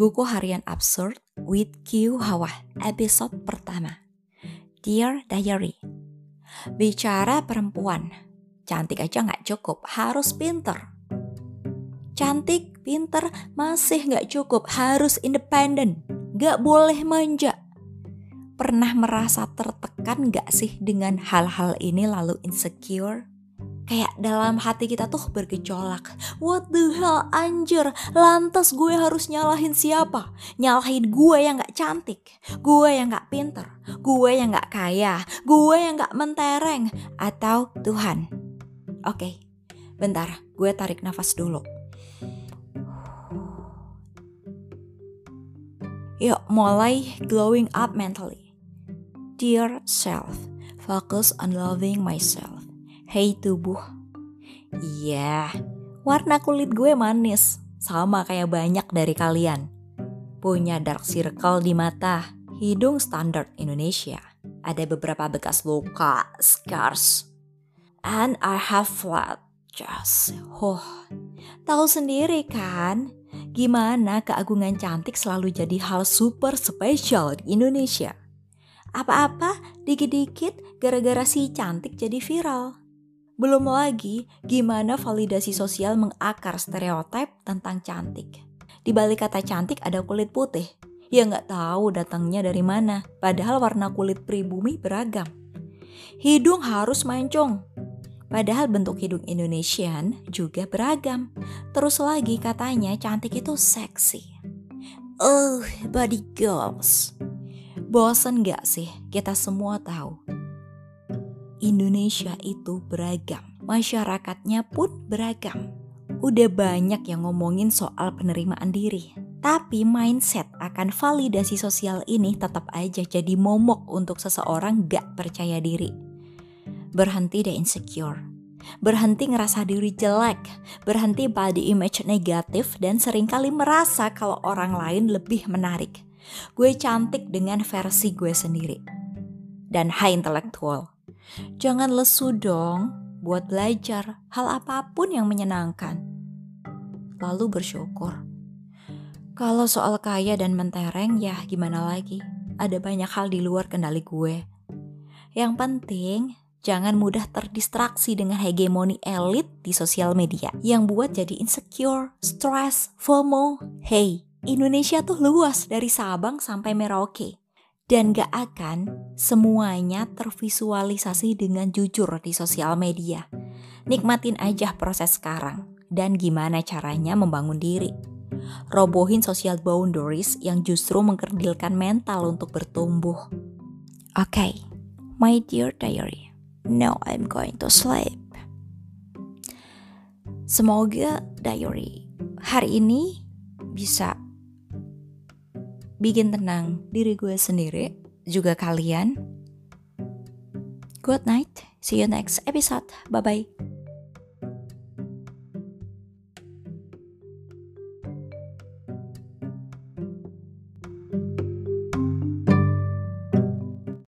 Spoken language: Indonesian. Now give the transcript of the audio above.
Buku Harian Absurd with Q Hawa, episode pertama. Dear Diary, bicara perempuan, cantik aja nggak cukup, harus pinter. Cantik, pinter, masih nggak cukup, harus independen, nggak boleh manja. Pernah merasa tertekan nggak sih dengan hal-hal ini lalu insecure? Kayak dalam hati kita tuh bergejolak. What the hell anjir, lantas gue harus nyalahin siapa? Nyalahin gue yang gak cantik, gue yang gak pinter, gue yang gak kaya, gue yang gak mentereng, atau Tuhan? Oke, okay, bentar, gue tarik nafas dulu. Yuk, mulai glowing up mentally. Dear self, focus on loving myself Hei tubuh. Iya, warna kulit gue manis, sama kayak banyak dari kalian. Punya dark circle di mata, hidung standar Indonesia. Ada beberapa bekas luka, scars. And I have flat chest. Oh, tahu sendiri kan? Gimana keagungan cantik selalu jadi hal super spesial di Indonesia. Apa-apa dikit-dikit gara-gara si cantik jadi viral. Belum lagi gimana validasi sosial mengakar stereotip tentang cantik. Di balik kata cantik ada kulit putih. Ya nggak tahu datangnya dari mana, padahal warna kulit pribumi beragam. Hidung harus mancung, Padahal bentuk hidung Indonesian juga beragam. Terus lagi katanya cantik itu seksi. Oh, body girls. Bosen gak sih? Kita semua tahu Indonesia itu beragam, masyarakatnya pun beragam. Udah banyak yang ngomongin soal penerimaan diri, tapi mindset akan validasi sosial ini tetap aja jadi momok untuk seseorang gak percaya diri. Berhenti deh insecure, berhenti ngerasa diri jelek, berhenti body image negatif dan sering kali merasa kalau orang lain lebih menarik. Gue cantik dengan versi gue sendiri. Dan high intellectual Jangan lesu dong buat belajar hal apa pun yang menyenangkan. Lalu bersyukur. Kalau soal kaya dan mentereng ya gimana lagi? Ada banyak hal di luar kendali gue. Yang penting jangan mudah terdistraksi dengan hegemoni elit di sosial media yang buat jadi insecure, stress, FOMO. Hey, Indonesia tuh luas dari Sabang sampai Merauke dan gak akan semuanya tervisualisasi dengan jujur di sosial media. Nikmatin aja proses sekarang dan gimana caranya membangun diri. Robohin social boundaries yang justru mengkerdilkan mental untuk bertumbuh. Oke, okay, my dear diary, now I'm going to sleep. Semoga diary hari ini bisa bikin tenang diri gue sendiri, juga kalian. Good night, see you next episode. Bye bye.